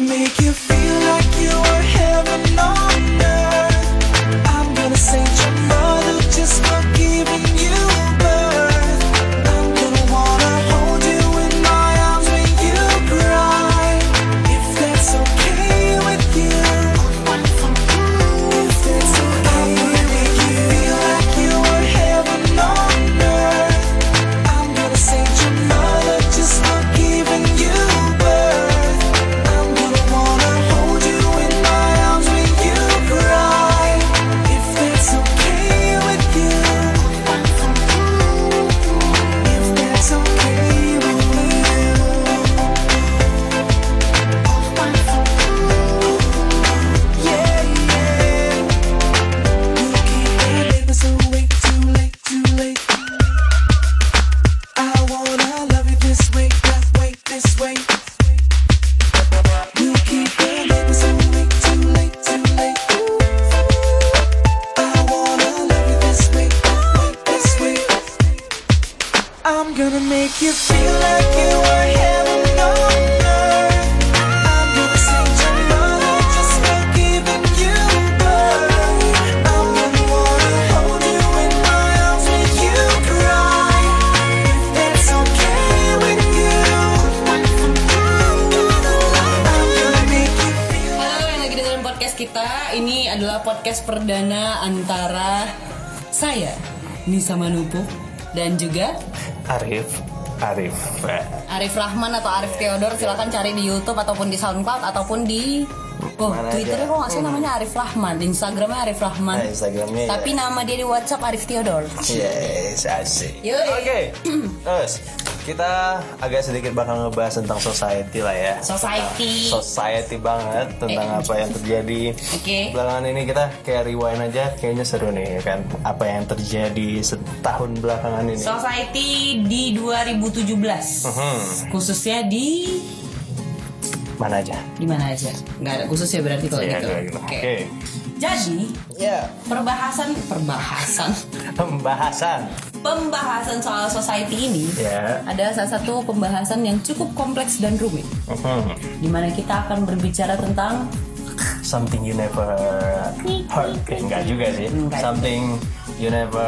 make you feel like you were heaven on adalah podcast perdana antara Saya Nisa Manupuk Dan juga Arif Arif Eh, Arif Rahman atau Arif Theodor Silahkan cari di Youtube ataupun di Soundcloud Ataupun di Oh, Mana Twitternya kok nggak sih? Namanya Arif Rahman. Instagramnya Arif Rahman. Nah, Instagramnya Tapi ya. nama dia di Whatsapp Arif Theodor Yes, asik. Oke, terus kita agak sedikit bakal ngebahas tentang society lah ya. Society. Society banget tentang Eh. apa yang terjadi. Oke. Belakangan ini kita kayak rewind aja Kayaknya seru nih kan Apa yang terjadi setahun belakangan ini. Society di 2017 Hmm, Khususnya di Mana aja? Di mana aja? Nggak ada khusus ya berarti kalau Iya, gitu. kayak gitu. oke. Oke. jadi Ya, perbahasan perbahasan. Pembahasan. Pembahasan soal society ini Ya. ada salah satu pembahasan yang cukup kompleks dan rumit. Mhm. di mana kita akan berbicara tentang Something you never heard. Eh, enggak juga sih. Enggak. Something you never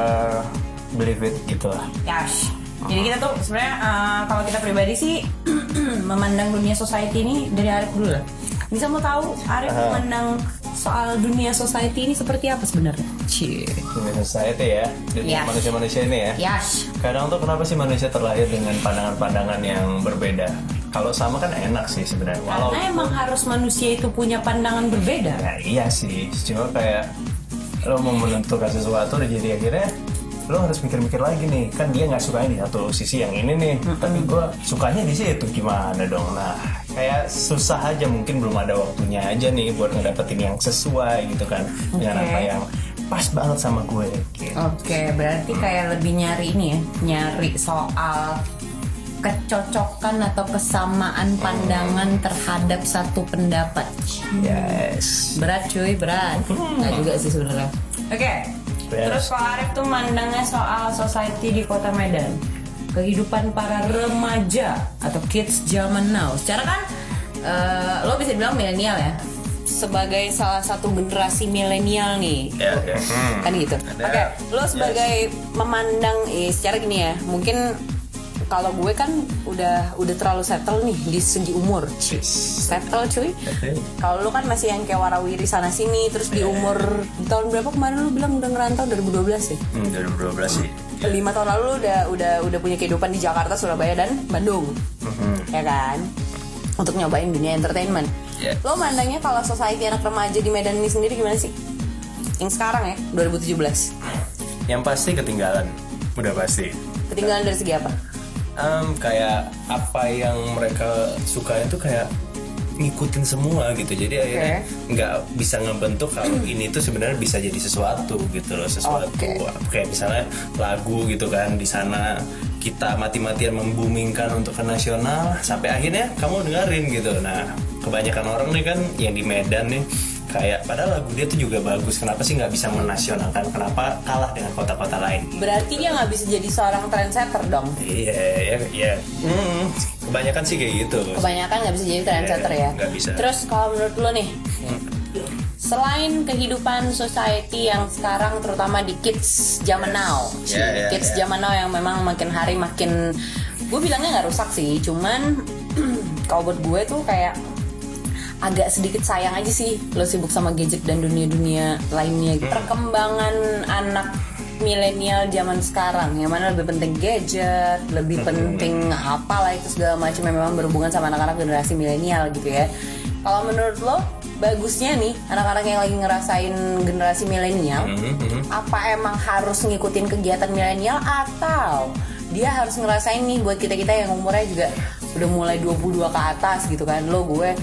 believe it gitu lah cash jadi kita tuh sebenarnya eh, kalau kita pribadi sih memandang dunia society ini dari Arif dulu lah. Bisa mau tahu Arif Aha. memandang soal dunia society ini seperti apa sebenarnya? Cie. Dunia society ya. Dunia Yes. manusia-manusia ini ya. Yash Kadang tuh kenapa sih manusia terlahir dengan pandangan-pandangan yang berbeda? Kalau sama kan enak sih sebenarnya Walau karena emang harus manusia itu punya pandangan berbeda. Ya iya sih. Cuma kayak Lo mau menentukan sesuatu jadi akhirnya lo harus mikir-mikir lagi nih kan dia nggak sukanya di satu sisi yang ini nih tapi gue sukanya di situ gimana dong nah kayak susah aja mungkin belum ada waktunya aja nih buat ngedapetin yang sesuai gitu kan dengan Oke. apa yang pas banget sama gue gitu. Oke, berarti kayak lebih nyari ini ya, nyari soal kecocokan atau kesamaan pandangan terhadap satu pendapat. yes Berat cuy, berat. Nggak juga sih sebenarnya. Oke. Beres. Terus kalau Arif tuh mandangnya soal society di kota Medan. Kehidupan para remaja atau kids zaman now. Secara kan eh, lo bisa bilang milenial ya. Sebagai salah satu generasi milenial nih. ya ya kan gitu. Oke, lo sebagai memandang eh, secara gini ya, mungkin kalau gue kan udah udah terlalu settle nih di segi umur. Settle cuy. Kalau lu kan masih yang kayak warawiri sana sini, terus di umur di tahun berapa kemarin lu bilang udah ngerantau 2012 sih. Hmm, 2012 sih. Lima tahun lalu lu udah udah udah punya kehidupan di Jakarta, Surabaya dan Bandung, ya kan? Untuk nyobain dunia entertainment. Yes. Lo mandangnya kalau society anak remaja di Medan ini sendiri gimana sih? Yang sekarang ya, 2017. yang pasti ketinggalan udah pasti Ketinggalan dari segi apa? Em, kayak apa yang mereka suka itu kayak ngikutin semua gitu. Jadi akhirnya nggak bisa ngebentuk kalau ini tuh sebenarnya bisa jadi sesuatu gitu loh sesuatu. Oke. kayak misalnya lagu gitu kan di sana kita mati-matian membumingkan untuk ke nasional sampai akhirnya kamu dengerin gitu. Nah kebanyakan orang nih kan yang di Medan nih kayak padahal lagu dia tuh juga bagus kenapa sih nggak bisa menasionalkan kenapa kalah dengan kota-kota lain Berarti dia nggak bisa jadi seorang trendsetter dong. Iya, iya, iya. Kebanyakan sih kayak gitu. Kebanyakan nggak bisa jadi trendsetter Iya, ya. nggak bisa. Terus kalau menurut lo nih, selain kehidupan society yang sekarang terutama di kids zaman now, Iya, iya, kids iya. zaman now yang memang makin hari makin, gue bilangnya nggak rusak sih, cuman kalau buat gue tuh kayak agak sedikit sayang aja sih lo sibuk sama gadget dan dunia-dunia lainnya. Hmm. Perkembangan anak milenial zaman sekarang yang mana lebih penting gadget, lebih penting apalah itu segala macam yang memang berhubungan sama anak-anak generasi milenial gitu ya. Kalau menurut lo bagusnya nih anak-anak yang lagi ngerasain generasi milenial Hmm, apa emang harus ngikutin kegiatan milenial atau dia harus ngerasain nih buat kita-kita yang umurnya juga udah mulai 22 ke atas gitu kan lo gue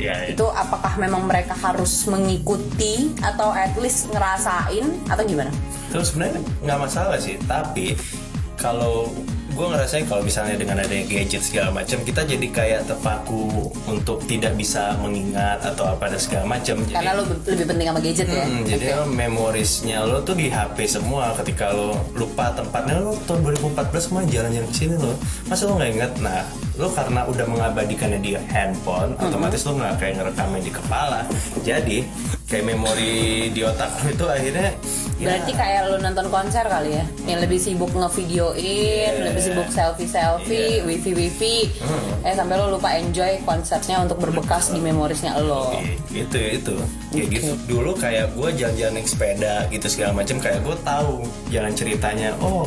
Iya, iya. itu apakah memang mereka harus mengikuti atau at least ngerasain atau gimana? Terus sebenarnya nggak masalah sih, tapi kalau gue ngerasain kalau misalnya dengan adanya gadget segala macam kita jadi kayak terpaku untuk tidak bisa mengingat atau apa dan segala macam. Jadi- Karena lo be- lebih penting sama gadget ya. Hmm, Oke. jadi memorisnya lo tuh di HP semua ketika lo lupa tempatnya lo tahun 2014 kemarin jalan-jalan ke sini lo masa lo nggak inget nah lo karena udah mengabadikannya di handphone otomatis lo nggak kayak ngerekamnya di kepala. Jadi kayak memori di otak lo itu akhirnya ya, Berarti kayak lo nonton konser kali ya, yang lebih sibuk ngevideoin, Iya. lebih sibuk selfie-selfie, wifi-wifi, Hmm. eh sampai lo lupa enjoy konsernya untuk berbekas di memorisnya lo. gitu itu. Kayak gitu. Dulu kayak gue jalan-jalan naik sepeda gitu segala macam kayak gue tahu jalan ceritanya. Oh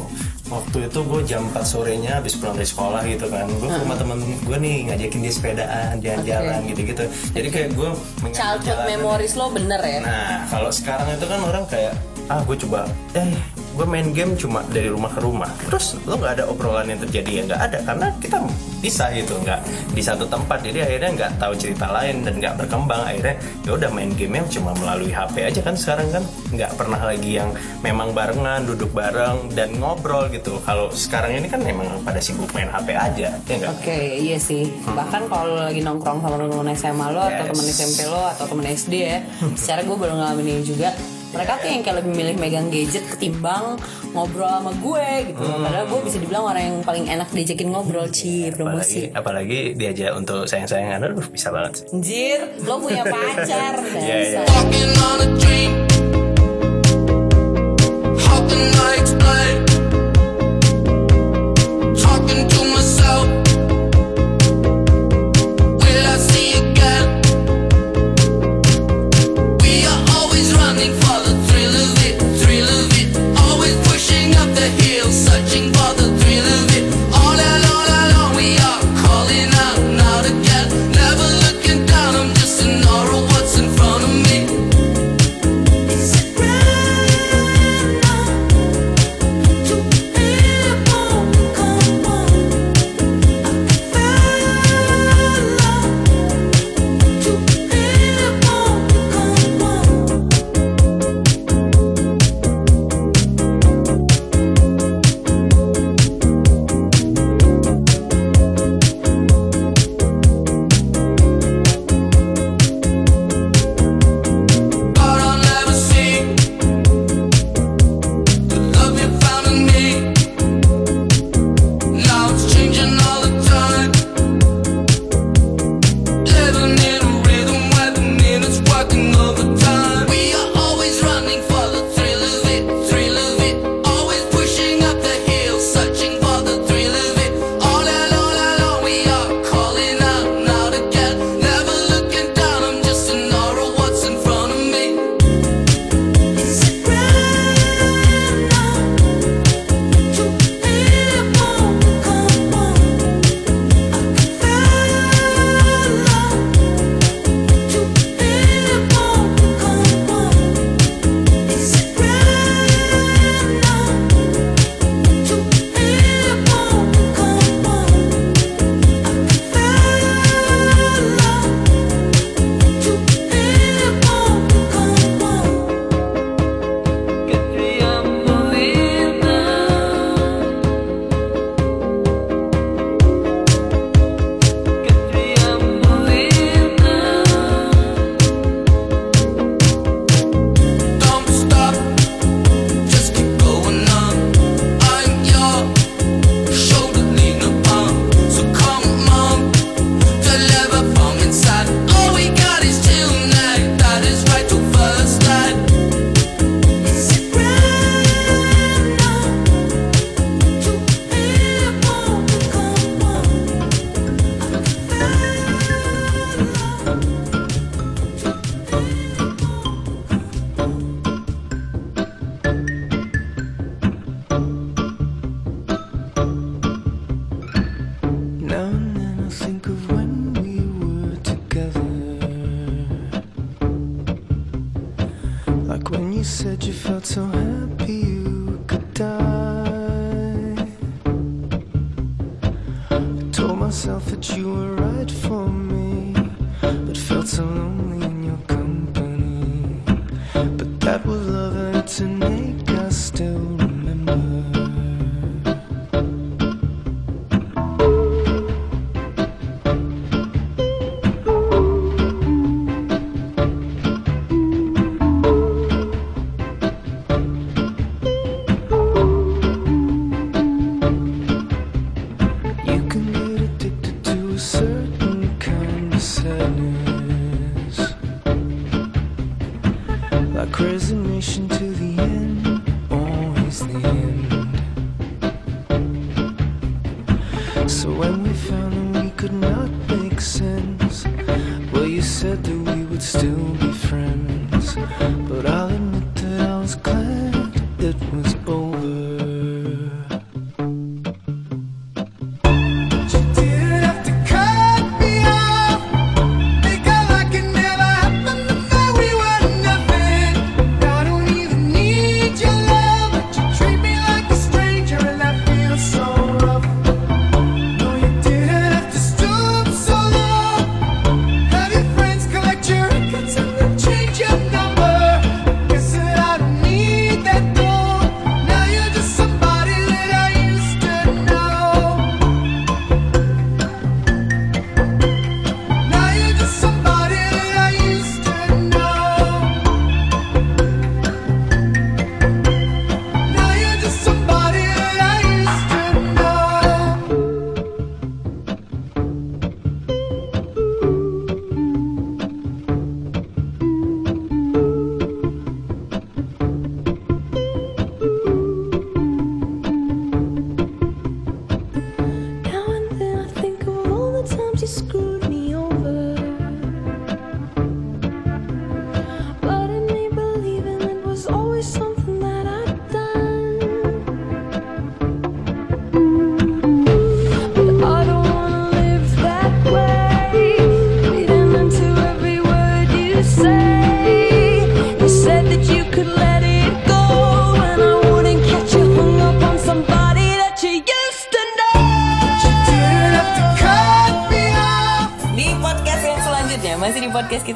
waktu itu gue jam 4 sorenya habis pulang dari sekolah gitu kan gue ke rumah temen gue nih ngajakin dia sepedaan jalan-jalan Oke. gitu-gitu jadi kayak gue Childhood memories lo bener ya? nah kalau sekarang itu kan orang kayak ah gue coba eh gue main game cuma dari rumah ke rumah. Terus lo nggak ada obrolan yang terjadi ya nggak ada. Karena kita pisah gitu nggak di satu tempat. Jadi akhirnya nggak tahu cerita lain dan nggak berkembang. Akhirnya ya udah main game yang cuma melalui HP aja kan sekarang kan. Nggak pernah lagi yang memang barengan duduk bareng dan ngobrol gitu. Kalau sekarang ini kan memang pada sibuk main HP aja ya nggak? Oke, iya sih. Bahkan kalau lagi nongkrong sama temen SMA lo atau Yes. temen SMP lo atau temen SD ya, secara gue baru ngalamin ini juga. Mereka tuh yang kayak lebih milih megang gadget ketimbang ngobrol sama gue gitu. Padahal gue bisa dibilang orang yang paling enak diajakin ngobrol, Ci, apalagi promosi. apalagi diajak untuk sayang-sayangan aduh bisa banget sih Anjir, lo punya pacar. Iya, iya. dasar. Walking on a dream. How can I explain?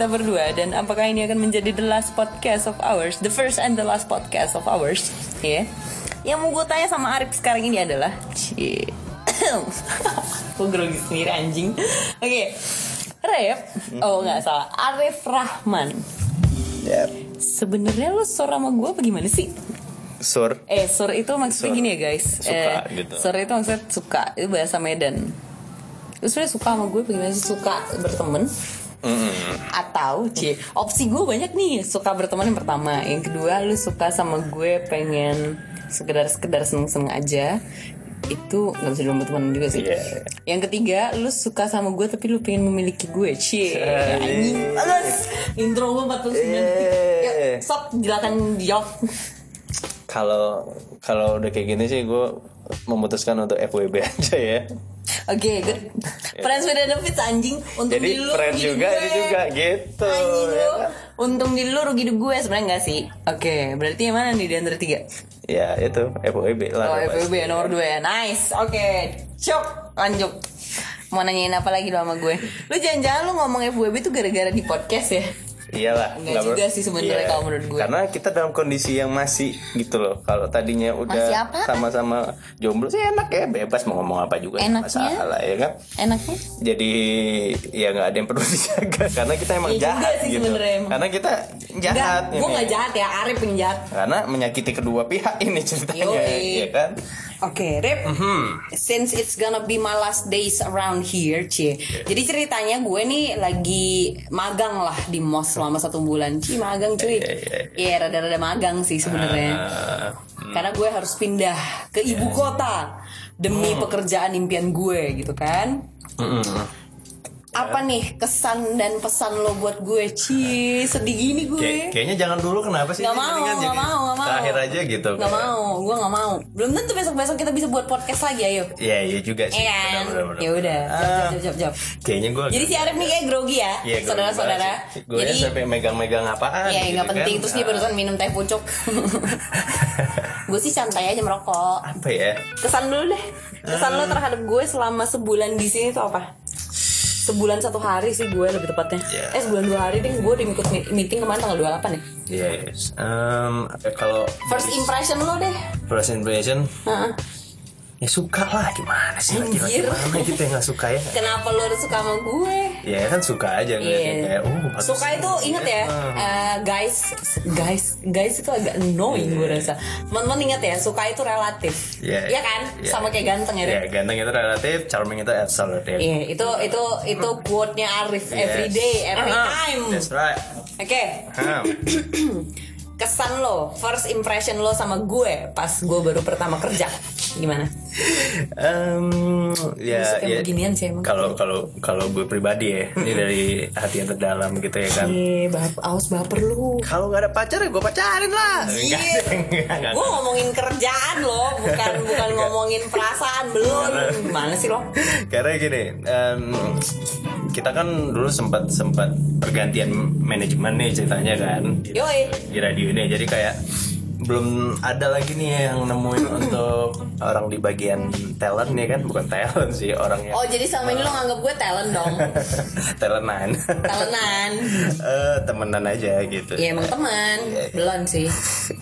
Kita berdua dan apakah ini akan menjadi the last podcast of ours, the first and the last podcast of ours, ya? Yang mau gue tanya sama Arif sekarang ini adalah, cie, gue grogi sendiri anjing. Oke, Rep, oh nggak salah, Arif Rahman. Sebenarnya lo sor sama gue apa gimana sih? Sur. Eh, sur itu maksudnya Sur. gini ya guys. Suka, eh, gitu. Sur itu maksudnya suka, itu bahasa Medan. Lu sebenarnya suka sama gue bagaimana sih suka berteman? Atau C, opsi gue banyak nih suka berteman yang pertama, yang kedua lu suka sama gue pengen sekedar sekedar seneng seneng aja itu nggak bisa dibilang berteman juga sih. Iya. Yang ketiga, lu suka sama gue tapi lu pengen memiliki gue, cie. Anjing banget. Intro gue 49 detik. Eh. Yuk, sok silakan jawab. Kalau kalau udah kayak gini sih gue memutuskan untuk FWB aja ya. Oke, good. Friends with benefits anjing. Untung Jadi di lu, friends juga gue. ini juga gitu. Anjing ya lu. Untung di lu rugi di gue sebenarnya enggak sih? Oke, berarti yang mana nih di antara tiga? Ya itu FWB lah. Oh, FWB pasti. nomor dua ya. Nice. Oke, cok. Lanjut. Mau nanyain apa lagi lo sama gue? Lu jangan-jangan lu ngomong FWB tuh gara-gara di podcast ya? Iyalah. Enggak nggak juga sih sebenarnya Iya. kalau menurut gue. Karena kita dalam kondisi yang masih gitu loh. Kalau tadinya udah sama-sama jomblo sih enak ya, bebas mau ngomong apa juga nggak Enaknya? masalah ya kan. Enaknya? Jadi ya nggak ada yang perlu dijaga karena kita emang Iya juga jahat sih gitu. emang. Karena kita jahat. Gue ini. gak jahat ya, Arif yang jahat. Karena menyakiti kedua pihak ini ceritanya, Yoi. ya kan? Oke, Rip. Mhm. Since it's gonna be my last days around here, cie. Jadi ceritanya gue nih lagi magang lah di mos selama satu bulan. Cie, magang cuy. Iya, iya, Iya, rada-rada magang sih sebenarnya. Ah, Karena gue harus pindah ke ibu kota demi Oh. pekerjaan impian gue gitu kan. mm-mm. Apa nih kesan dan pesan lo buat gue? Ci, sedih gini gue. Kayak- kayaknya jangan dulu kenapa sih? Gak Ini mau, gak jadi mau, gak mau. Terakhir aja gitu. Gak mau, gue gak mau. Belum tentu besok-besok kita bisa buat podcast lagi, ayo. Iya, iya juga sih. Iya kan? Ya udah, jawab, Ah, jawab, jawab, jawab. Kayaknya gue Jadi si Arif nih kayak grogi ya, Iya, gue saudara-saudara. Gue Jadi, sampai megang-megang apaan ya gitu nggak penting. kan. Terus dia barusan minum teh pucuk. gue sih santai aja merokok. Apa ya? Kesan dulu deh. Kesan lo terhadap gue selama sebulan di sini tuh apa? Sebulan satu hari sih gue lebih tepatnya. Iya. Eh sebulan dua hari deh gue udah ikut mi- meeting kemarin tanggal 28 ya. Yes. Um, kalau First impression lo deh. first impression Heeh. Ya suka lah gimana sih Anjir. gimana gitu yang nggak suka ya Kenapa lo harus suka sama gue? ya kan suka aja Iya. kayak oh bagus Suka itu inget ya, eh, guys, guys, guys itu agak annoying gue rasa. Teman-teman inget ya, suka itu relatif, Iya. Iya kan? Iya. Sama kayak ganteng ya. ya Rip? ganteng itu relatif charming itu absolute Iya, itu itu itu quote-nya Arif Yes. every day, every Uh-huh. time. that's right Oke, Hmm. Kesan lo, first impression lo sama gue pas gue baru pertama kerja, gimana? Em, ya, ya beginian sih emang. kalau kalau kalau gue pribadi ya ini dari hati yang terdalam gitu ya kan Eh, bap aus baper lu. kalau nggak ada pacar ya gue pacarin lah enggak. Gue ngomongin kerjaan lo, bukan bukan ngomongin perasaan belum. Gimana sih lo? Karena gini, em, kita kan dulu sempat sempat pergantian manajemen nih ceritanya kan Yoi. di radio ini. Jadi kayak belum ada lagi nih yang nemuin untuk orang di bagian talent nih kan, bukan talent sih orang yang Oh jadi selama ini lo nganggap gue talent dong, talentan. talentan. Eh, temenan aja gitu. Ya emang teman, belum sih.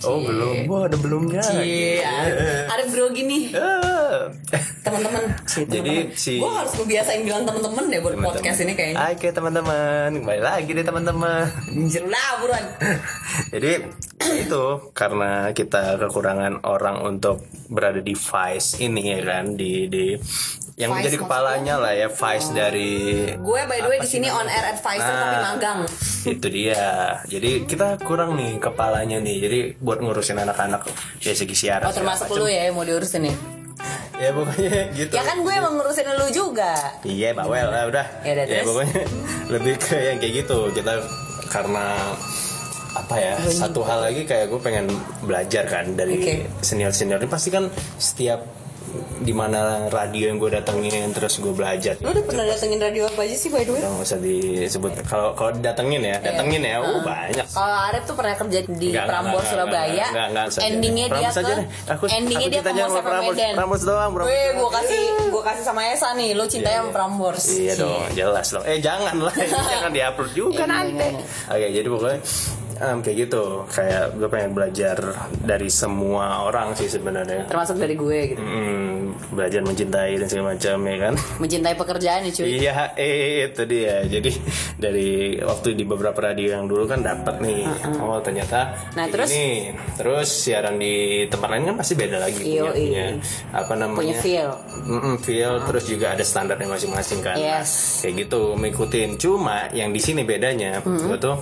Oh belum, wah ada belumnya. Iya, ada grogi nih Eh. teman-teman. Jadi si- gue harus ngebiasain bilang teman-teman deh buat podcast ini kayaknya. Oke teman-teman, kembali lagi deh teman-teman. Anjir lah buruan. Jadi itu karena kita kekurangan orang untuk berada di Vice ini ya kan di di yang Vice menjadi kepalanya lah ya Vice dari Gue by the way di sini on air advisor Nah. tapi magang. itu dia. Jadi kita kurang nih kepalanya nih. Jadi buat ngurusin anak-anak ya segi siaran. Oh termasuk lu ya yang mau diurusin nih. Ya pokoknya gitu. Ya kan gue emang ngurusin lu juga. Iya, bawel lah udah. Ya udah, terus? pokoknya lebih ke yang kayak gitu. Kita karena apa ya satu hal lagi kayak gue pengen belajar kan dari Oke. senior senior ini pasti kan setiap di mana radio yang gue datengin terus gue belajar Lu udah pernah datengin radio apa aja sih by the way? Udah nggak usah disebut kalau kalau didatengin ya datengin ya oh banyak Kalau Arif tuh pernah kerja di Enggak, Prambors enggak, Surabaya. enggak, enggak, enggak, endingnya dia ke. Aku- endingnya aku dia ke sama Prambors. Prambors doang, Prambors Weh, gua kasih gua kasih sama Esa nih. Lu cintanya sama Prambors. Iya dong, jelas dong. Eh jangan lah, jangan diupload juga Iya, nanti. iya, Oke, jadi pokoknya em, kayak gitu. Kayak gue pengen belajar dari semua orang sih sebenarnya. Termasuk dari gue gitu. Hmm, belajar mencintai dan segala macam ya kan. Mencintai pekerjaan nih cuy. Iya, eh itu dia. Jadi dari waktu di beberapa radio yang dulu kan dapat nih. Oh ternyata Nah, terus? gini. terus siaran di tempat lain kan pasti beda lagi punya, Iya, punya iya. apa namanya? Punya feel. Mm-mm, feel terus juga ada standarnya masing-masing kan. Yes. Kayak gitu mengikutin. Cuma yang di sini bedanya, gue tuh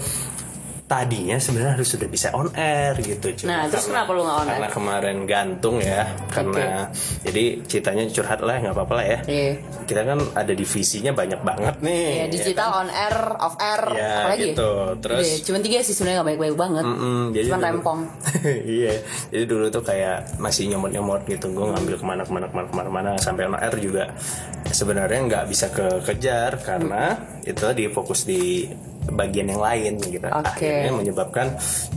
tadinya sebenarnya harus sudah bisa on air gitu. Cuma Nah, terus kenapa lu nggak on air? Karena kemarin gantung ya, karena jadi ceritanya curhat lah nggak apa-apa lah ya. Iya. Kita kan ada divisinya banyak banget nih. Ya, digital on air, off air, Ya, apa lagi? gitu. Terus- Udah, cuman tiga sih sebenarnya nggak baik-baik banget. Mm, jadi Cuman dulu- rempong. iya jadi dulu tuh kayak masih nyomot nyomot gitu gue ngambil ke mana ke mana ke mana ke mana mana sampai on air juga sebenarnya nggak bisa kekejar karena itu tadi fokus di bagian yang lain gitu. Oke. akhirnya menyebabkan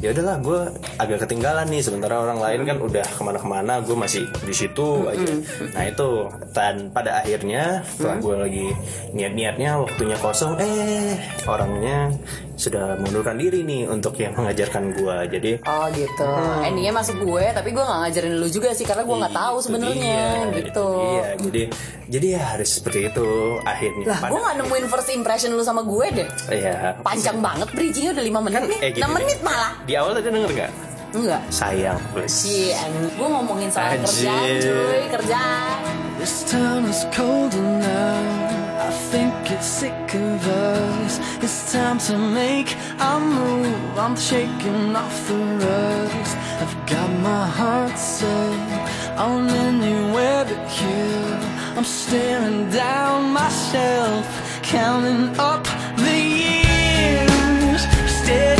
ya udahlah gue agak ketinggalan nih sementara orang lain kan udah ke mana-kemana gue masih di situ aja. Nah itu. Dan pada akhirnya setelah gue lagi niat-niatnya waktunya kosong eh orangnya sudah mengundurkan diri nih untuk yang mengajarkan gue jadi Oh gitu. Endingnya masuk gue, tapi gue nggak ngajarin lu juga sih karena gue nggak tahu Itu sebenarnya dia, gitu. itu dia. jadi jadi ya harus seperti itu akhirnya Lah, gue nggak nemuin first impression lu sama gue deh. ya Panjang banget bridgingnya udah 5 menit nih. eh, gini, 6 menit malah. di awal tadi denger nggak Enggak. sayang please Cie, gue ngomongin soal kerjaan cuy, kerjaan. This town is colder now. I think it's sick of us. It's time to make a move. I'm shaking off the rust. I've got my heart set on anywhere but here. I'm staring down myself, counting up the years. Staring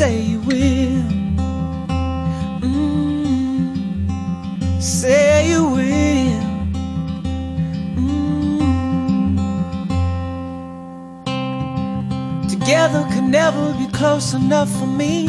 Say you will. Mm, say you will. Mm. Together could never be close enough for me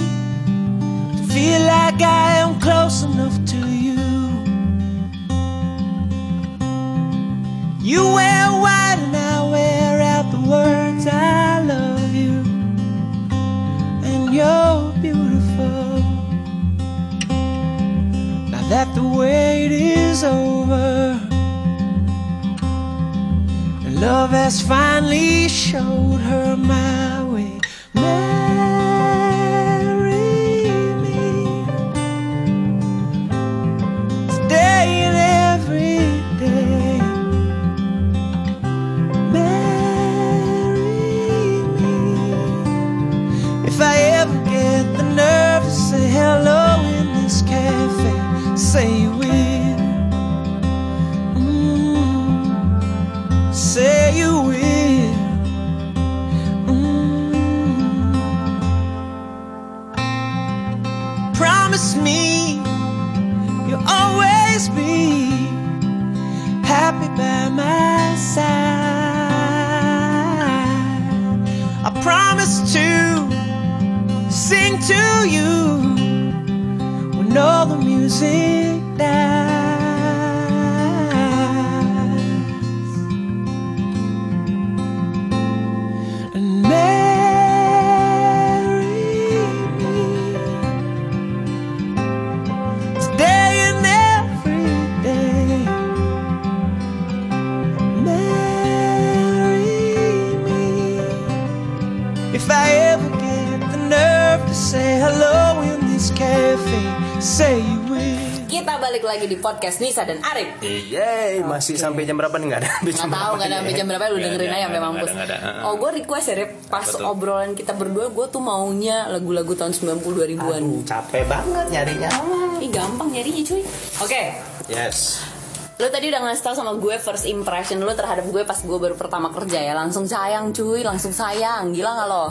has finally showed her my di podcast Nisa dan Arif. Yeay, masih sampai jam berapa nih nggak ada sampai tahu nggak ada sampai jam berapa lu dengerin aja sampai mampus. nggak ada, nggak ada. Oh gue request ya Rip, pas tuh? obrolan kita berdua gue tuh maunya lagu-lagu tahun 90 2000-an. Aduh, capek banget nyarinya. Ih gampang nyarinya cuy. Oke, Yes. Lo tadi udah ngasih tau sama gue first impression lo terhadap gue pas gue baru pertama kerja ya. Langsung sayang cuy. Langsung sayang. Gila gak lo?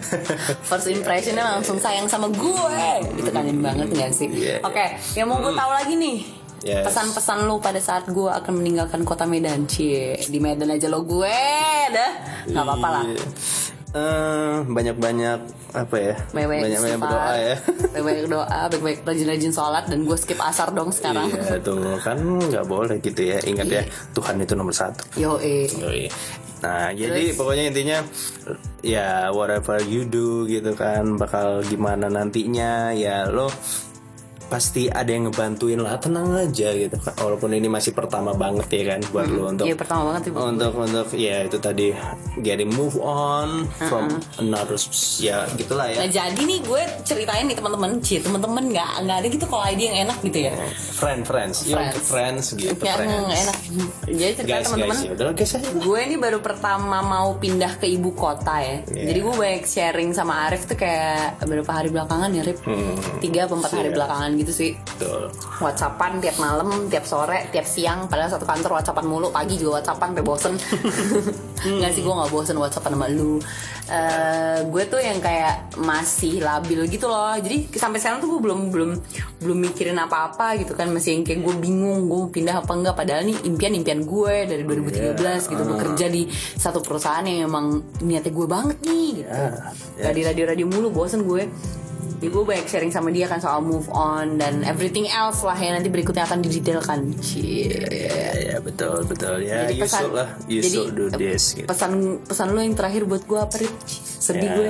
First impressionnya langsung sayang sama gue. Itu kangen banget gak sih? Yeah. oke yang mau gue tahu lagi nih. Yes. pesan-pesan lo pada saat gue akan meninggalkan kota Medan cie. Di Medan aja lo gue dah. Nggak apa-apa lah Iya. Eh, banyak-banyak apa ya? Banyak-banyak istighfar, berdoa ya. Banyak-banyak doa, banyak-banyak rajin-rajin sholat Dan gue skip asar dong sekarang Iya tuh kan nggak boleh gitu ya. Ingat ya Tuhan itu nomor satu. Yo eh Yoi. Nah, jadi pokoknya intinya ya whatever you do gitu kan bakal gimana nantinya ya lo pasti ada yang ngebantuin lah tenang aja gitu walaupun ini masih pertama banget ya kan buat lo untuk Iya pertama banget sih untuk untuk ya itu tadi getting move on from another s- ya gitulah Nah ya jadi nih gue ceritain nih teman-teman, cie teman-teman nggak nggak ada gitu kalau ide yang enak gitu ya. friend friends Friends. untuk friends gitu Nggak friends enak. Jadi cerita teman-teman. ya. Gue ini baru pertama mau pindah ke ibu kota ya. Iya. Jadi gue banyak sharing sama Arif tuh kayak beberapa hari belakangan ya, Rif. Hmm. Tiga empat hari Siap. belakangan gitu sih. Betul. Whatsappan tiap malam, tiap sore, tiap siang. Padahal satu kantor Whatsappan mulu, pagi juga Whatsappan sampai bosen. Nggak sih gue nggak bosen Whatsappan sama lu. eh, gue tuh yang kayak masih labil gitu loh jadi sampai sekarang tuh gue belum belum belum mikirin apa-apa gitu kan masih yang kayak gue bingung gue pindah apa enggak padahal nih impian-impian gue dari 2013 gitu bekerja di satu perusahaan yang emang niatnya gue banget nih gitu Gak di radio-radio mulu bosen gue jadi gue banyak sharing sama dia kan soal move on dan everything else lah yang nanti berikutnya akan didetailkan Cie. ya, ya betul betul. Ya Jadi you should lah you jadi, should do eh, this gitu. pesan pesan lo yang terakhir buat gue apa Rit? sedih Ya, gue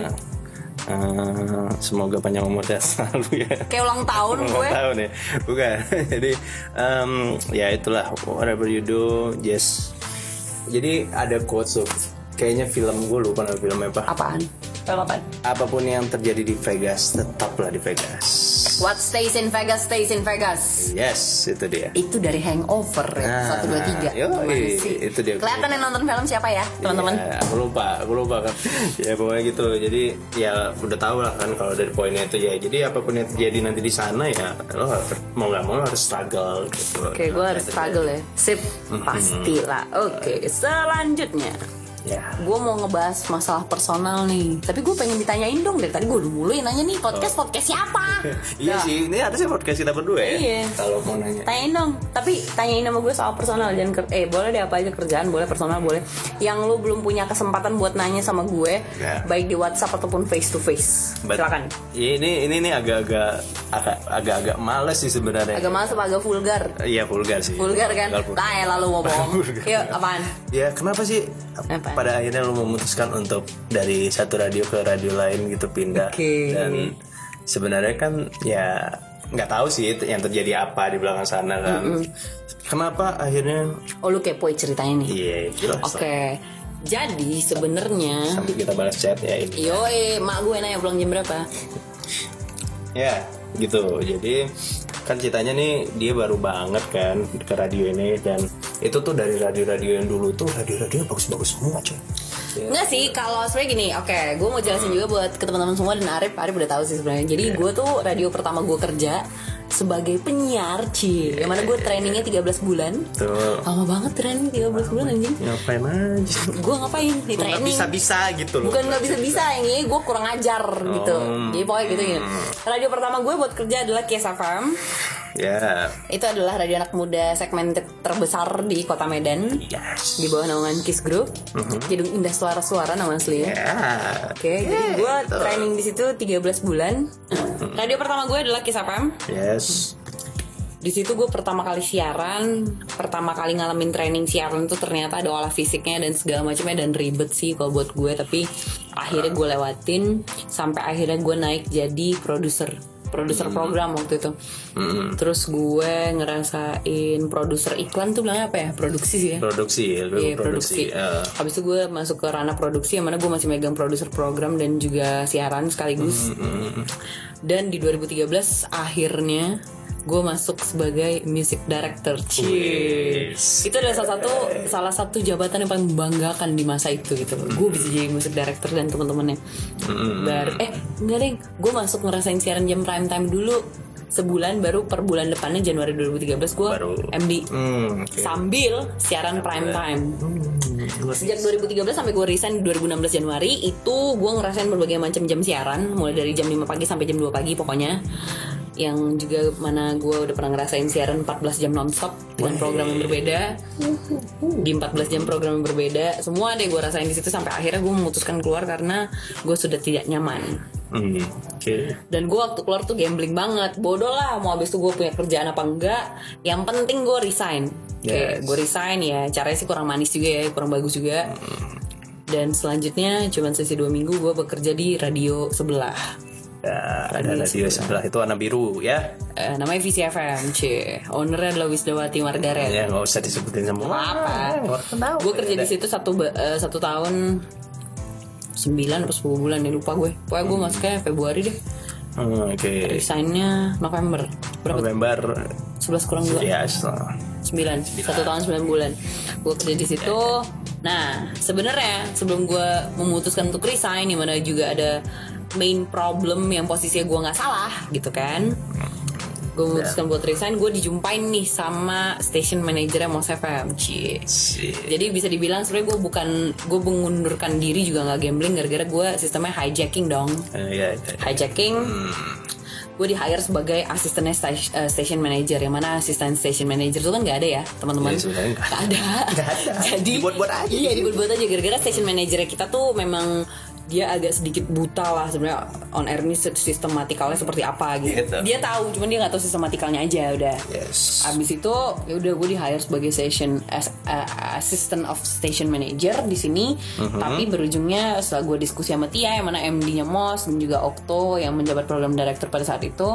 eh, semoga panjang umur ya selalu ya. Kayak ulang tahun Ulang gue. tahun ya. Bukan. Jadi em, ya itulah whatever you do just jadi ada quotes tuh. Kayaknya film gue lupa nama film apa apaan apaan apa pun yang terjadi di Vegas tetaplah di Vegas What stays in Vegas stays in Vegas yes itu dia itu dari Hangover ya Nah, satu dua tiga itu dia. kelihatan yang nonton film siapa ya teman-teman Ya, aku lupa, aku lupa kan. ya pokoknya gitu. Jadi ya udah tahu lah kan kalau dari poinnya itu ya. Jadi apa pun yang terjadi nanti di sana ya lo mau nggak mau harus struggle gitu. Oke, gue harus struggle ya. Sip, pastilah. Oke, selanjutnya. Ya. Gue mau ngebahas masalah personal nih. Tapi gue pengen ditanyain dong dari tadi gue udah mulu yang nanya nih podcast podcast siapa? Iya Ya. sih, ini harusnya podcast kita berdua ya. Iya. Kalau mau nanya. Tanyain dong. Tapi tanyain sama gue soal personal jangan ker- eh boleh deh apa aja kerjaan boleh personal boleh. Yang lu belum punya kesempatan buat nanya sama gue Ya. baik di WhatsApp ataupun face to face. But- Silakan. Ya, ini ini ini agak-agak agak- agak-agak males sih sebenarnya. Agak masuk agak vulgar. Iya vulgar sih. Vulgar kan? vulgar. Nah, ya lalu mau bohong. Yuk, apaan? Ya kenapa sih Apaan? pada akhirnya lu memutuskan untuk dari satu radio ke radio lain gitu pindah Oke. dan sebenarnya kan ya nggak tahu sih yang terjadi apa di belakang sana kan. Kenapa akhirnya Oh lu kepoin ceritanya nih. iya jelas lah. Oke. Jadi sebenarnya Sampai kita balas chat ya ini. Yo, mak gue nanya pulang jam berapa? Ya gitu. Jadi kan ceritanya nih dia baru banget kan ke radio ini dan itu tuh dari radio-radio yang dulu tuh radio-radio bagus-bagus semua cuy. Ya. Enggak sih, kalau sebenarnya gini, oke, gue mau jelasin juga buat ke teman-teman semua dan Arif, Arif udah tahu sih sebenarnya. Jadi gue tuh radio pertama gue kerja sebagai penyiar, Ci. Yang mana gue trainingnya 13 bulan. Tuh Lama banget training 13 bulan anjing. ngapain aja? Gue ngapain di training? bisa-bisa gitu loh. Bukan nggak bisa-bisa yang ini gue kurang ajar gitu. Jadi pokoknya gitu gitu. Radio pertama gue buat kerja adalah Kies Ya. Itu adalah radio anak muda segmen ter- terbesar di kota Medan. Yes. Di bawah naungan Kiss Group. Gedung Indah Suara-Suara nama aslinya. Ya. Oke, jadi gue training di situ 13 bulan. Radio pertama gue adalah Kiss FM. Yes. Di situ gue pertama kali siaran, pertama kali ngalamin training siaran itu ternyata ada olah fisiknya dan segala macamnya dan ribet sih kalau buat gue. Tapi akhirnya gue lewatin sampai akhirnya gue naik jadi produser produser program waktu itu. Terus gue ngerasain produser iklan tuh bilangnya apa ya? Produksi sih ya. Produksi, lu Iya produksi. Eh, Habis itu gue masuk ke ranah produksi yang mana gue masih megang produser program dan juga siaran sekaligus. Dan di 2013 akhirnya gue masuk sebagai music director. Cie. Wis. Itu adalah salah satu salah satu jabatan yang paling membanggakan di masa itu gitu. Gue bisa jadi music director dan teman-temannya. Baru eh enggak deh, gue masuk ngerasain siaran jam prime time dulu sebulan baru per bulan depannya Januari 2013 gue Baru. MD Hmm, oke. sambil siaran prime time. Sejak 2013 sampai gue resign di 2016 Januari itu gue ngerasain berbagai macam jam siaran mulai dari jam 5 pagi sampai jam 2 pagi pokoknya. Yang juga mana gue udah pernah ngerasain siaran 14 jam nonstop dengan program yang berbeda. Di 14 jam program yang berbeda semua deh gue rasain di situ sampai akhirnya gue memutuskan keluar karena gue sudah tidak nyaman Hmm, oke. dan gue waktu keluar tuh gambling banget. Bodoh lah mau habis itu gue punya kerjaan apa enggak. Yang penting gue resign. Oke, Yes. gue resign ya. Caranya sih kurang manis juga ya kurang bagus juga. Dan selanjutnya cuman sesi dua minggu gue bekerja di radio sebelah. Ya, ada radio sebelah. itu warna biru ya. Eh, namanya VCFM c ownernya adalah Wisdawati Margaret. Ya nggak usah disebutin sama apa gue kerja di situ satu eh, satu tahun sembilan atau 10 bulan ya lupa gue. Pokoknya gue masuknya Februari deh. Hmm, Oke. resignnya November. Berapa? November. 11 kurang 2 ya so. 9 satu tahun 9 bulan. Gue kerja di situ. Nah sebenarnya sebelum gue memutuskan untuk resign yang mana juga ada main problem yang posisinya gue nggak salah gitu kan gue memutuskan buat resign gue dijumpain nih sama station manajernya Mos FM Cie. jadi bisa dibilang sebenarnya gue bukan gue mengundurkan diri juga nggak gambling gara-gara gue sistemnya hijacking dong. Eh, ya, itu. hijacking. Gue di hire sebagai asistennya eh, station manager yang mana asisten station manager itu kan nggak ada ya teman-teman? Iya, nggak ada. Nggak ada. jadi Dibuat-buat aja. iya dibuat-buat aja. Gara-gara station manager kita tuh memang dia agak sedikit buta lah sebenarnya on air ini sistematikalnya seperti apa gitu. Gitu. Dia tahu, cuman dia nggak tahu sistematikalnya aja udah. Yes. Abis itu ya udah gue di hire sebagai station as, uh, assistant of station manager di sini. Tapi berujungnya setelah gue diskusi sama Tia yang mana MD-nya Mos dan juga Okto yang menjabat program director pada saat itu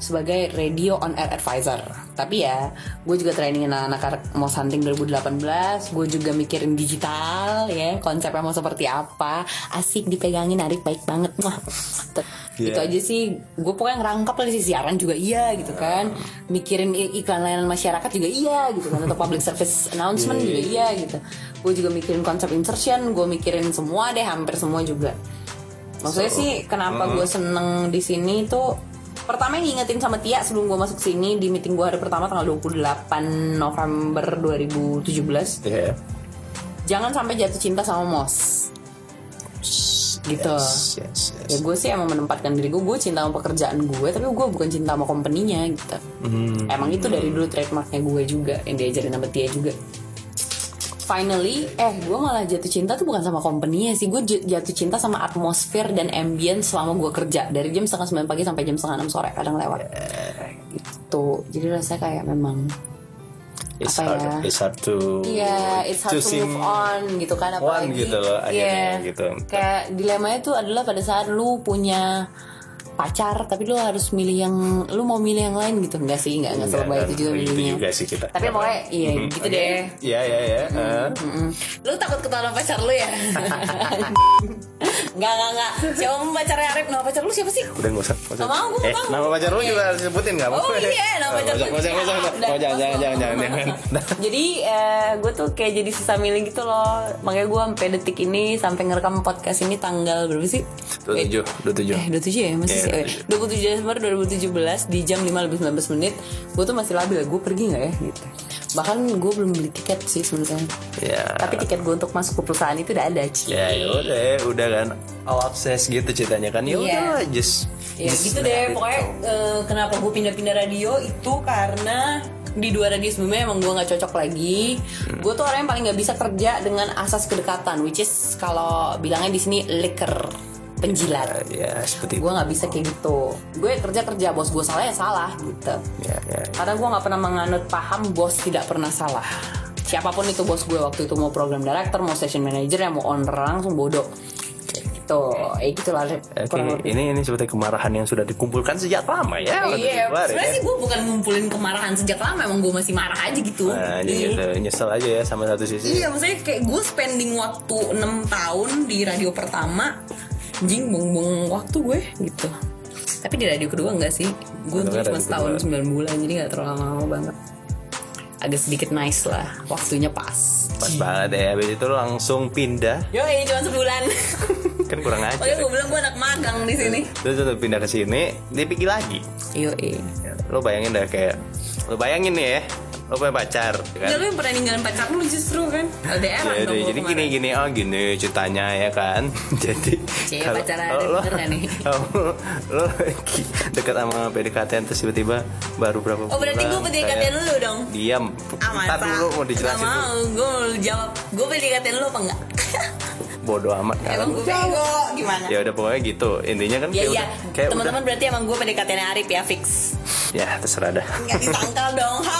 sebagai radio on air advisor. Tapi ya, gue juga training anak-anak Mos Hunting 2018. Gue juga mikirin digital ya, konsepnya mau seperti apa. Asik dipegangin, Arif baik banget. Wah, T- Iya. itu aja sih. Gue pokoknya ngerangkap lah di siaran juga iya gitu kan. Mikirin iklan layanan masyarakat juga iya gitu kan. Atau public service announcement juga iya gitu. Gue juga mikirin konsep insertion. Gue mikirin semua deh, hampir semua juga. Maksudnya sih kenapa gue seneng di sini tuh pertama yang ngingetin sama Tia sebelum gue masuk sini di meeting gue hari pertama tanggal 28 November 2017 Iya. jangan sampai jatuh cinta sama Mos gitu Yes, yes, yes. ya gue sih emang menempatkan diri gue gue cinta sama pekerjaan gue tapi gue bukan cinta sama company-nya gitu Hmm. emang itu dari dulu trademarknya gue juga yang diajarin sama Tia juga finally eh gue malah jatuh cinta tuh bukan sama company-nya sih gue jatuh cinta sama atmosfer dan ambience selama gue kerja dari jam setengah sembilan pagi sampai jam setengah enam sore kadang lewat gitu jadi rasanya kayak memang It's apa hard, ya? it's hard to Iya, it's hard to move on gitu kan one apalagi. gitu loh, akhirnya Iya. gitu. Kayak dilemanya itu adalah pada saat lu punya pacar tapi lu harus milih yang lu mau milih yang lain gitu enggak sih enggak enggak Enggak, selebay itu juga itu milihnya juga sih kita. tapi pokoknya iya Mhm, gitu oke. deh Iya, iya, iya. eh. Mm-mm. lu takut ketahuan pacar lu ya enggak enggak enggak siapa mau pacarnya Arif nama pacar lu siapa sih Udah nggak usah. nggak usah. Nggak mau, gue eh, mau. nama pacar lu juga harus sebutin nggak? Oh iya, nama pacar Nggak gue. usah, nggak usah, jangan, jangan, jangan, jangan, jadi eh, gue tuh kayak jadi susah milih gitu loh makanya gue sampai detik ini sampai ngerekam podcast ini tanggal berapa sih 27, 27. Eh 27 ya masih Iya, sih oh, iya. 27 Desember 2017 di jam 5 lebih 19 menit gue tuh masih labil gue pergi nggak ya gitu bahkan gue belum beli tiket sih sebenarnya Ya. tapi tiket gue untuk masuk ke perusahaan itu udah ada Ci. Ya udah, udah kan all access gitu ceritanya kan. Ya Iya. udah, just Ya just gitu deh, pokoknya eh, kenapa gue pindah-pindah radio itu karena di dua radio sebelumnya emang gue nggak cocok lagi. Gue tuh orang yang paling nggak bisa kerja dengan asas kedekatan, which is kalau bilangnya di sini liker penjilat. ya seperti itu. Gue nggak bisa kayak gitu. Gue kerja kerja bos gue salah ya salah gitu. Ya, ya. Karena gue nggak pernah menganut paham bos tidak pernah salah. Siapa pun itu bos gue waktu itu mau program director, mau station manager, yang mau owner langsung bodoh. Gitu, ya gitu lah. Lebih. ini ini seperti kemarahan yang sudah dikumpulkan sejak lama ya. waktu Iya, sebenarnya ya. sih gue bukan ngumpulin kemarahan sejak lama, emang gue masih marah aja gitu. Nah, jadi Iya. gitu, nyesel aja ya sama satu sisi. Iya, maksudnya kayak gue spending waktu 6 tahun di radio pertama, anjing buang-buang waktu gue gitu. Tapi di radio kedua enggak sih, gue tuh cuma setahun kedua. 9 bulan, jadi gak terlalu lama banget. Agak sedikit nice lah, waktunya pas. Pas banget ya, habis itu langsung pindah. Yo, ini cuma sebulan. Kan kurang aja. Makanya gue bilang gue anak magang di sini. Terus lo pindah ke sini, dia pikir lagi. Yo. Lo bayangin dah kayak lo bayangin nih ya, lo punya pacar kan? Ya lu yang pernah ninggalin pacar lu justru kan LDR Ya, dong jadi, gua jadi kemarin. gini gini oh gini ceritanya ya kan jadi Cie, kalau- pacaran lo, nggak nih? kalau lo dekat sama PDKT terus tiba-tiba baru berapa Oh berarti gue bulan, PDKT dulu dong diam Ah, ntar masa? dulu mau dijelasin Gak mau, gue jawab Gue PDKT lu apa enggak? bodoh amat Emang kan gue bego gimana? ya udah pokoknya gitu intinya kan Ya iya, kayak teman-teman berarti emang gue PDKT nya Arif ya fix ya terserah dah Nggak disangkal dong ha.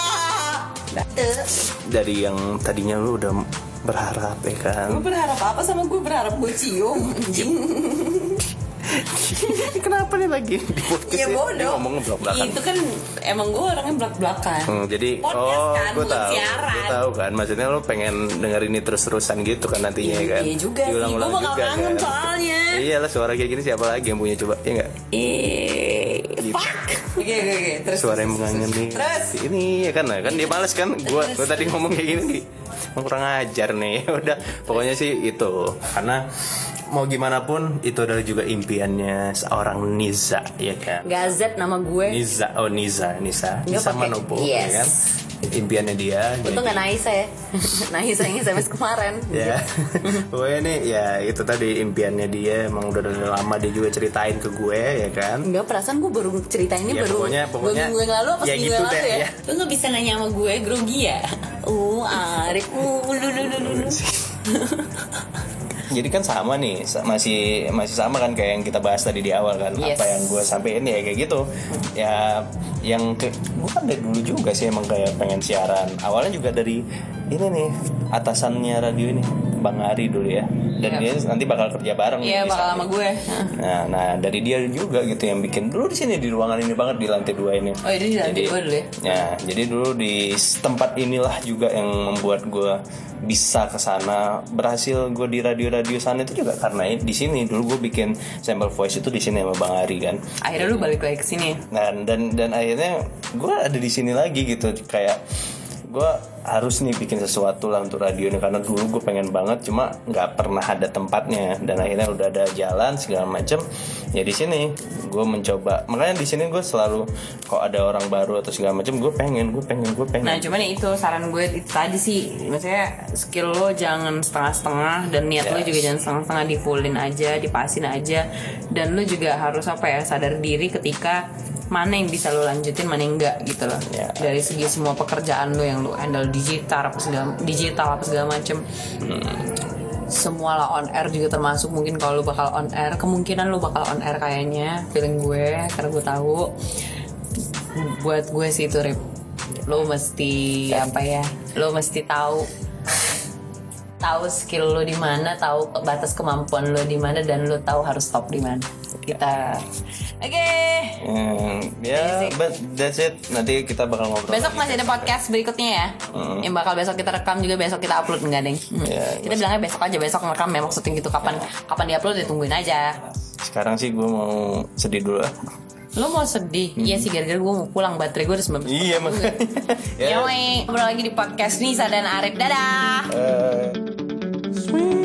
Dari yang tadinya lu udah berharap ya kan? Gue berharap apa sama gue berharap gue cium anjing kenapa nih lagi? Di podcast Ya ini? bodoh. Dia ngomong belak-belakan. Itu kan emang gue orangnya belak-belakan. Hmm, jadi Podcast oh kan, gue tahu. siaran. gue tahu kan maksudnya lo pengen denger ini terus-terusan gitu kan nantinya Iya, kan? iya juga gue bakal juga kangen kan. soalnya. Iya lah suara kayak gini siapa lagi yang punya coba ya enggak Eh, fuck. Oke oke oke. Terus suara yang mengangen nih. Terus? ini ya kan? Kan dia males kan? Gue gue tadi ngomong kayak gini kurang ajar nih udah. Pokoknya sih itu. Karena mau gimana pun itu adalah juga impiannya seorang Niza ya kan Gazet nama gue. Niza oh Niza Nisa Nggak Nisa pakai- Manopo yes. ya kan impiannya dia Untung jadi- gak Naisa ya. Naisa yang SMS kemarin. ya pokoknya nih ya itu tadi impiannya dia emang udah dari lama dia juga ceritain ke gue ya kan Enggak perasaan gue baru cerita ini Ya, baru pokoknya- pokoknya- dua minggu yang lalu apa ya seminggu gitu yang lalu deh, ya. ya. Lu gak bisa nanya sama gue grogi ya? Uh, Arif, uh, lu, lu, lu, lu. jadi kan sama nih masih masih sama kan kayak yang kita bahas tadi di awal kan. Yes. apa yang gue sampein ya kayak gitu. Ya yang ke gue kan dari dulu juga sih emang kayak pengen siaran. Awalnya juga dari ini nih atasannya radio ini bang Ari dulu ya dan Iya. dia nanti bakal kerja bareng Iya bakal sama gue. Nah, nah dari dia juga gitu yang bikin dulu di sini di ruangan ini banget di lantai dua ini. Oh, ini di lantai dua dulu ya? Ya, jadi dulu di tempat inilah juga yang membuat gue bisa ke sana. Berhasil gue di radio-radio sana itu juga karena di sini dulu gue bikin sampel voice itu di sini sama Bang Ari kan. Akhirnya lu balik lagi ke sini. Dan dan dan akhirnya gue ada di sini lagi gitu kayak gue harus nih bikin sesuatu lah untuk radio ini karena dulu gue pengen banget cuma nggak pernah ada tempatnya. Dan akhirnya udah ada jalan segala macem. Ya di sini gue mencoba. Makanya di sini gue selalu kok ada orang baru atau segala macem gue pengen gue pengen gue pengen. Nah cuman ya itu saran gue itu tadi sih. Maksudnya skill lo jangan setengah-setengah Dan niat lo Yes. juga jangan setengah-setengah Di fullin aja, dipasin aja. Dan lo juga harus apa ya Sadar diri ketika Mana yang bisa lo lanjutin, mana yang enggak gitu loh. Ya. Dari segi semua pekerjaan lo Yang lo handle digital apa segala, digital apa segala macem. Semua lah on air juga termasuk. Mungkin kalau lu bakal on air kemungkinan lu bakal on air kayaknya feeling gue karena gue tahu. Buat gue sih itu Rip. Lo mesti apa ya lo mesti tahu tahu skill lo di mana tahu batas kemampuan lo di mana dan lo tahu harus stop di mana. Kita. Oke. Hmm, ya but that's it. Nanti kita bakal ngobrol besok masih ada podcast berikutnya ya. Yang bakal besok kita rekam juga besok kita upload enggak deng Hmm. Ya, kita bilangnya besok aja besok ngerekam ya maksudnya gitu. Kapan kapan diupload ditungguin aja. Sekarang sih gue mau sedih dulu lah lo mau sedih iya sih gara-gara gue mau pulang baterai gue udah 19 iya makanya Ya, weh. ngobrol lagi di podcast Nisa dan Arif. Dadah. Eh, sweet